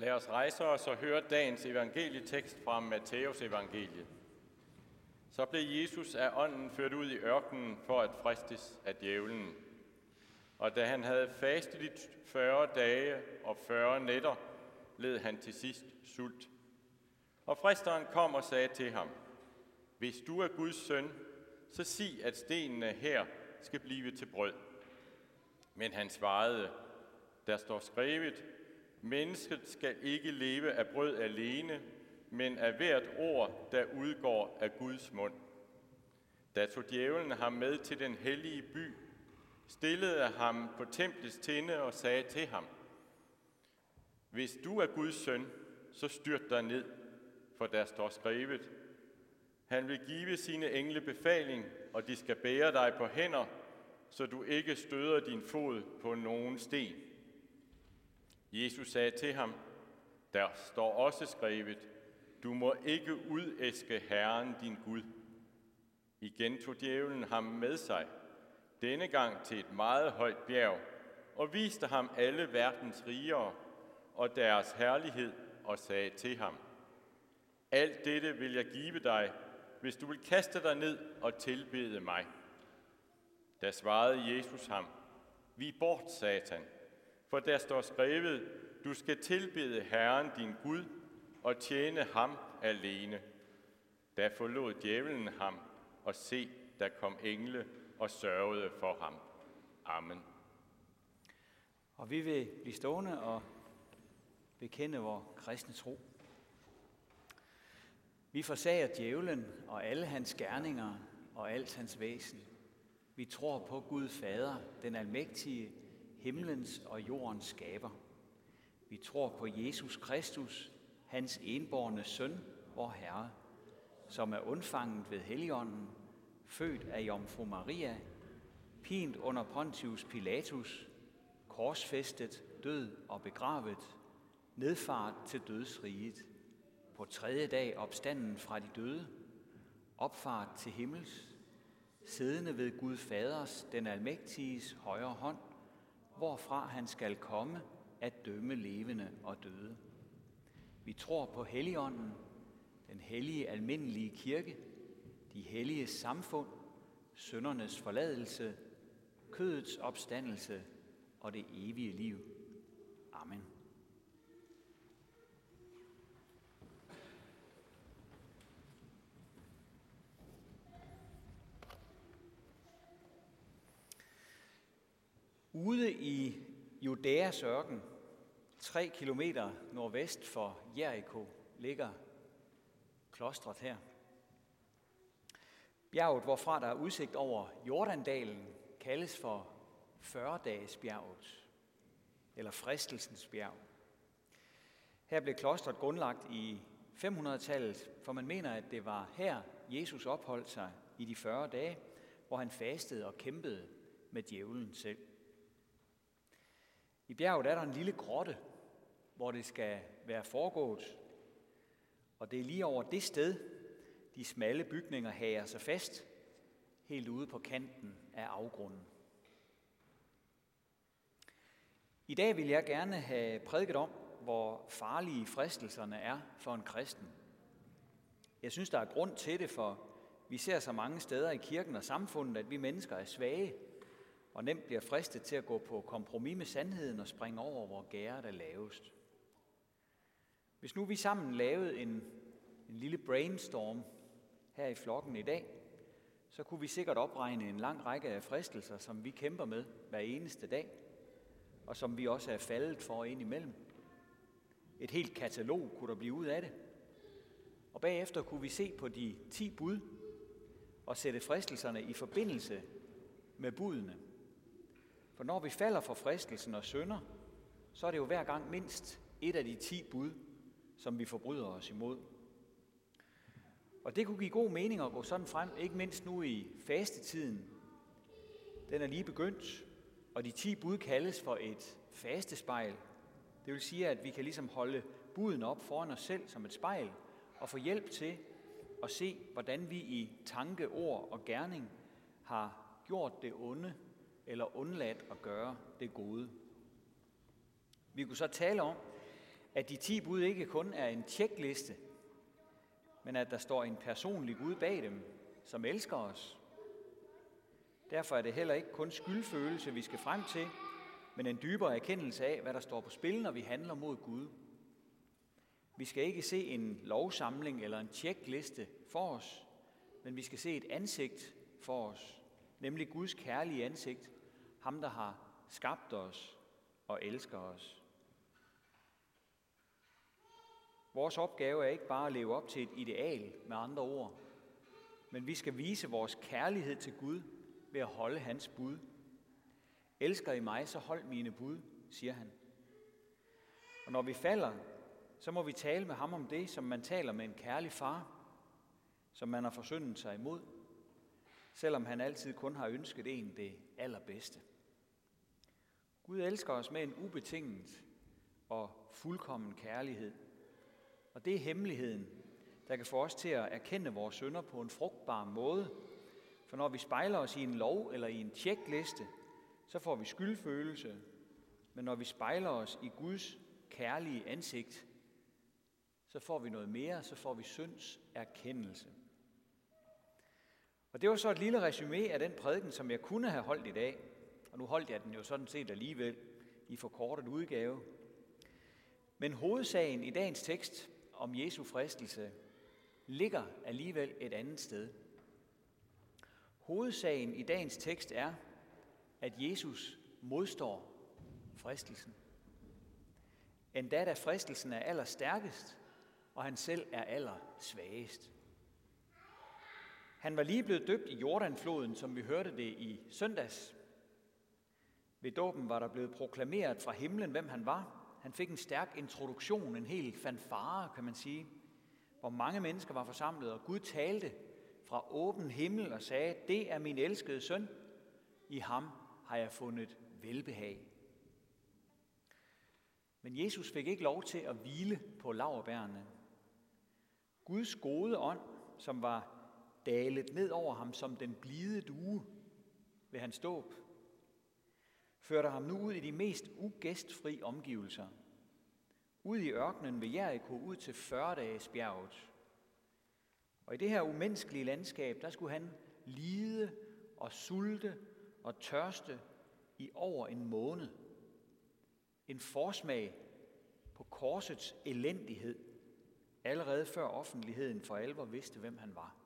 Lad os rejse os og høre dagens evangelietekst fra Matteus evangeliet. Så blev Jesus af ånden ført ud i ørkenen for at fristes af djævlen. Og da han havde fastet i 40 dage og 40 nætter, led han til sidst sult. Og fristeren kom og sagde til ham, Hvis du er Guds søn, så sig, at stenene her skal blive til brød. Men han svarede, der står skrevet, Mennesket skal ikke leve af brød alene, men af hvert ord, der udgår af Guds mund. Da tog djævlen ham med til den hellige by, stillede ham på templets tinde og sagde til ham, Hvis du er Guds søn, så styrt dig ned, for der står skrevet, han vil give sine engle befaling, og de skal bære dig på hænder, så du ikke støder din fod på nogen sten. Jesus sagde til ham, der står også skrevet, du må ikke udæske Herren din Gud. Igen tog djævlen ham med sig, denne gang til et meget højt bjerg, og viste ham alle verdens rigere og deres herlighed, og sagde til ham, Alt dette vil jeg give dig, hvis du vil kaste dig ned og tilbede mig. Da svarede Jesus ham, Vi bort, satan, for der står skrevet, du skal tilbede Herren din Gud og tjene ham alene. Da forlod djævelen ham, og se, der kom engle og sørgede for ham. Amen. Og vi vil blive stående og bekende vores kristne tro. Vi forsager djævlen og alle hans gerninger og alt hans væsen. Vi tror på Gud Fader, den almægtige, himlens og jordens skaber. Vi tror på Jesus Kristus, hans enborne søn, vor Herre, som er undfanget ved Helligånden, født af Jomfru Maria, pint under Pontius Pilatus, korsfæstet, død og begravet, nedfart til dødsriget, på tredje dag opstanden fra de døde, opfart til himmels, siddende ved Gud Faders, den almægtiges højre hånd, hvorfra han skal komme at dømme levende og døde. Vi tror på Helligånden, den hellige almindelige kirke, de hellige samfund, søndernes forladelse, kødets opstandelse og det evige liv. Amen. Ude i Judæas ørken, tre kilometer nordvest for Jericho, ligger klostret her. Bjerget, hvorfra der er udsigt over Jordandalen, kaldes for 40-dagesbjerget, eller fristelsens bjerg. Her blev klostret grundlagt i 500-tallet, for man mener, at det var her, Jesus opholdt sig i de 40 dage, hvor han fastede og kæmpede med djævlen selv. I bjerget er der en lille grotte, hvor det skal være foregået. Og det er lige over det sted, de smalle bygninger hager sig fast, helt ude på kanten af afgrunden. I dag vil jeg gerne have prædiket om, hvor farlige fristelserne er for en kristen. Jeg synes, der er grund til det, for vi ser så mange steder i kirken og samfundet, at vi mennesker er svage og nemt bliver fristet til at gå på kompromis med sandheden og springe over, hvor gæret er lavest. Hvis nu vi sammen lavede en, en lille brainstorm her i flokken i dag, så kunne vi sikkert opregne en lang række af fristelser, som vi kæmper med hver eneste dag, og som vi også er faldet for ind imellem. Et helt katalog kunne der blive ud af det. Og bagefter kunne vi se på de 10 bud og sætte fristelserne i forbindelse med budene. For når vi falder for fristelsen og synder, så er det jo hver gang mindst et af de 10 bud, som vi forbryder os imod. Og det kunne give god mening at gå sådan frem, ikke mindst nu i fastetiden. Den er lige begyndt, og de 10 bud kaldes for et fastespejl. Det vil sige, at vi kan ligesom holde buden op foran os selv som et spejl, og få hjælp til at se, hvordan vi i tanke, ord og gerning har gjort det onde eller undladt at gøre det gode. Vi kunne så tale om, at de ti bud ikke kun er en tjekliste, men at der står en personlig Gud bag dem, som elsker os. Derfor er det heller ikke kun skyldfølelse, vi skal frem til, men en dybere erkendelse af, hvad der står på spil, når vi handler mod Gud. Vi skal ikke se en lovsamling eller en tjekliste for os, men vi skal se et ansigt for os, nemlig Guds kærlige ansigt, ham der har skabt os og elsker os. Vores opgave er ikke bare at leve op til et ideal med andre ord, men vi skal vise vores kærlighed til Gud ved at holde hans bud. Elsker I mig, så hold mine bud, siger han. Og når vi falder, så må vi tale med ham om det, som man taler med en kærlig far, som man har forsyndet sig imod, selvom han altid kun har ønsket en det allerbedste. Gud elsker os med en ubetinget og fuldkommen kærlighed. Og det er hemmeligheden, der kan få os til at erkende vores sønder på en frugtbar måde. For når vi spejler os i en lov eller i en tjekliste, så får vi skyldfølelse. Men når vi spejler os i Guds kærlige ansigt, så får vi noget mere, så får vi synds erkendelse. Og det var så et lille resume af den prædiken, som jeg kunne have holdt i dag. Og nu holdt jeg den jo sådan set alligevel i forkortet udgave. Men hovedsagen i dagens tekst om Jesu fristelse ligger alligevel et andet sted. Hovedsagen i dagens tekst er, at Jesus modstår fristelsen. Endda da fristelsen er allerstærkest, og han selv er allersvagest. Han var lige blevet døbt i Jordanfloden, som vi hørte det i søndags. Ved dåben var der blevet proklameret fra himlen, hvem han var. Han fik en stærk introduktion, en helt fanfare, kan man sige, hvor mange mennesker var forsamlet, og Gud talte fra åben himmel og sagde, det er min elskede søn, i ham har jeg fundet velbehag. Men Jesus fik ikke lov til at hvile på laverbærene. Guds gode ånd, som var dalet ned over ham som den blide due ved hans dåb, førte ham nu ud i de mest ugæstfri omgivelser. Ud i ørkenen ved Jericho, ud til 40 dages bjerget. Og i det her umenneskelige landskab, der skulle han lide og sulte og tørste i over en måned. En forsmag på korsets elendighed, allerede før offentligheden for alvor vidste, hvem han var.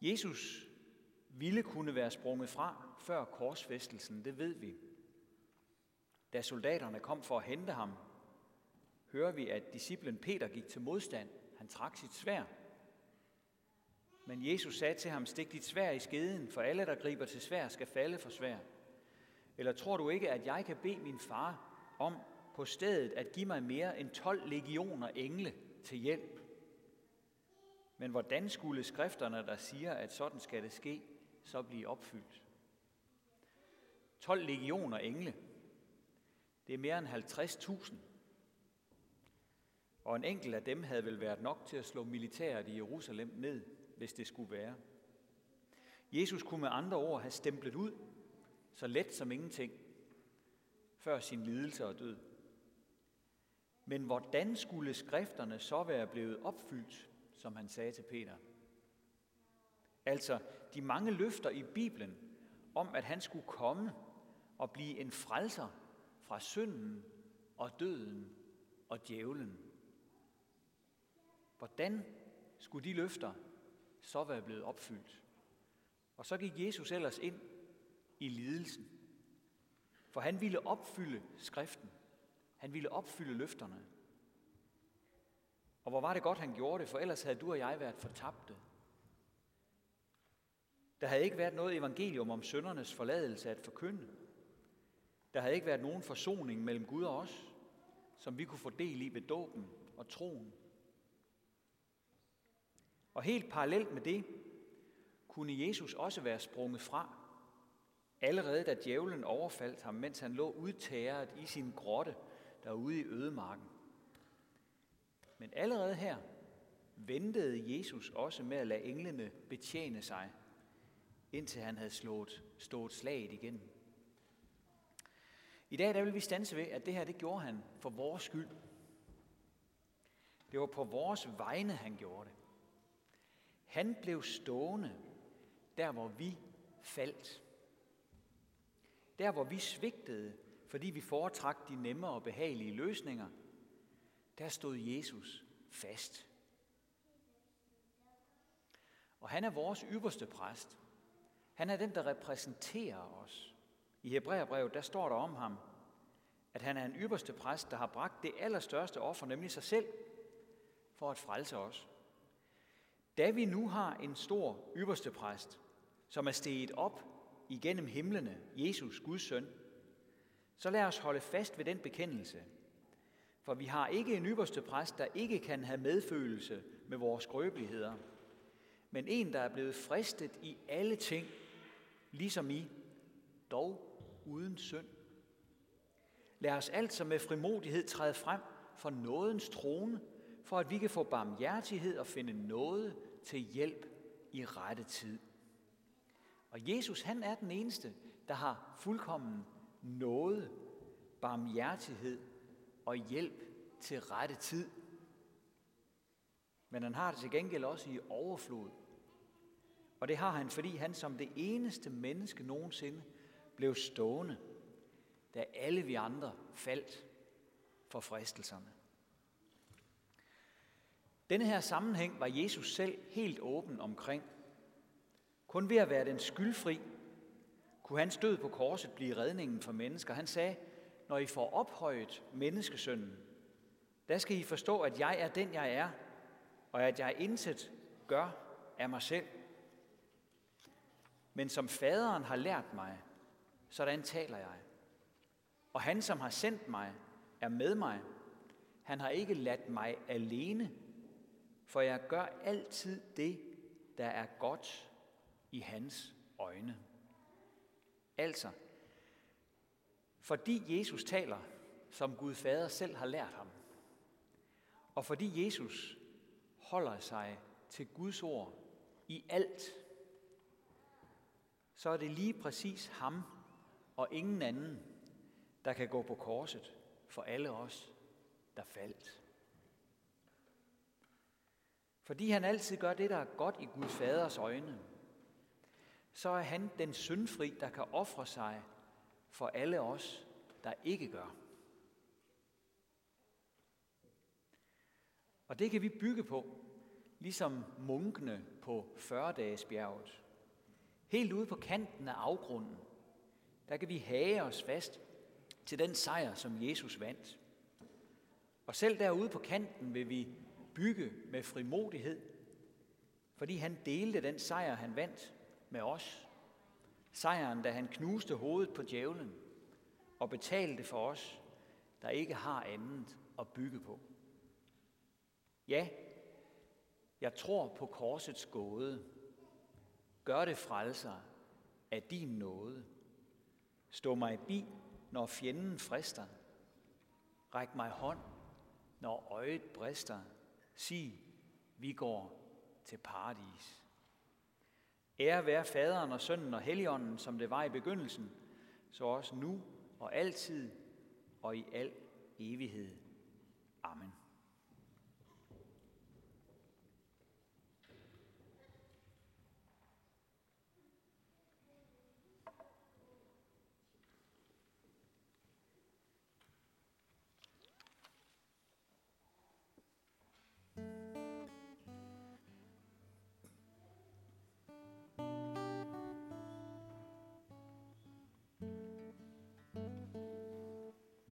Jesus ville kunne være sprunget fra før korsfæstelsen, det ved vi. Da soldaterne kom for at hente ham, hører vi, at disciplen Peter gik til modstand. Han trak sit svær. Men Jesus sagde til ham, stik dit svær i skeden, for alle, der griber til svær, skal falde for svær. Eller tror du ikke, at jeg kan bede min far om på stedet at give mig mere end 12 legioner engle til hjælp? Men hvordan skulle skrifterne, der siger, at sådan skal det ske, så blive opfyldt? 12 legioner engle, det er mere end 50.000. Og en enkelt af dem havde vel været nok til at slå militæret i Jerusalem ned, hvis det skulle være. Jesus kunne med andre ord have stemplet ud, så let som ingenting, før sin lidelse og død. Men hvordan skulle skrifterne så være blevet opfyldt, som han sagde til Peter? Altså de mange løfter i Bibelen om, at han skulle komme og blive en frelser fra synden og døden og djævlen. Hvordan skulle de løfter så være blevet opfyldt? Og så gik Jesus ellers ind i lidelsen. For han ville opfylde skriften. Han ville opfylde løfterne. Og hvor var det godt, han gjorde det, for ellers havde du og jeg været fortabte. Der havde ikke været noget evangelium om søndernes forladelse at forkynde. Der havde ikke været nogen forsoning mellem Gud og os, som vi kunne få del i ved dåben og troen. Og helt parallelt med det, kunne Jesus også være sprunget fra, allerede da djævlen overfaldt ham, mens han lå udtæret i sin grotte derude i ødemarken. Men allerede her ventede Jesus også med at lade englene betjene sig, indtil han havde slået, stået slaget igennem. I dag der vil vi stanse ved, at det her det gjorde han for vores skyld. Det var på vores vegne, han gjorde det. Han blev stående der, hvor vi faldt. Der, hvor vi svigtede, fordi vi foretrak de nemme og behagelige løsninger, der stod Jesus fast. Og han er vores ypperste præst. Han er den, der repræsenterer os. I Hebræerbrevet, der står der om ham, at han er en ypperste præst, der har bragt det allerstørste offer, nemlig sig selv, for at frelse os. Da vi nu har en stor ypperste præst, som er steget op igennem himlene, Jesus, Guds søn, så lad os holde fast ved den bekendelse. For vi har ikke en ypperste præst, der ikke kan have medfølelse med vores skrøbeligheder, men en, der er blevet fristet i alle ting, ligesom I, dog uden synd. Lad os altså med frimodighed træde frem for nådens trone, for at vi kan få barmhjertighed og finde noget til hjælp i rette tid. Og Jesus, han er den eneste, der har fuldkommen noget, barmhjertighed og hjælp til rette tid. Men han har det til gengæld også i overflod. Og det har han, fordi han som det eneste menneske nogensinde blev stående, da alle vi andre faldt for fristelserne. Denne her sammenhæng var Jesus selv helt åben omkring. Kun ved at være den skyldfri, kunne hans død på korset blive redningen for mennesker. Han sagde, når I får ophøjet menneskesønnen, der skal I forstå, at jeg er den, jeg er, og at jeg intet gør af mig selv. Men som faderen har lært mig, sådan taler jeg. Og han, som har sendt mig, er med mig. Han har ikke ladt mig alene, for jeg gør altid det, der er godt i hans øjne. Altså, fordi Jesus taler, som Gud Fader selv har lært ham, og fordi Jesus holder sig til Guds ord i alt, så er det lige præcis ham og ingen anden, der kan gå på korset for alle os, der faldt. Fordi han altid gør det, der er godt i Guds Faders øjne, så er han den syndfri, der kan ofre sig for alle os, der ikke gør. Og det kan vi bygge på, ligesom munkene på 40-dagesbjerget. Helt ude på kanten af afgrunden, der kan vi hage os fast til den sejr, som Jesus vandt. Og selv derude på kanten vil vi bygge med frimodighed, fordi han delte den sejr, han vandt med os. Sejren, da han knuste hovedet på djævlen og betalte for os, der ikke har andet at bygge på. Ja, jeg tror på korsets gåde. Gør det frelser af din nåde. Stå mig bi, når fjenden frister. Ræk mig hånd, når øjet brister. Sig, vi går til paradis. Ære være faderen og sønnen og helligånden, som det var i begyndelsen, så også nu og altid og i al evighed.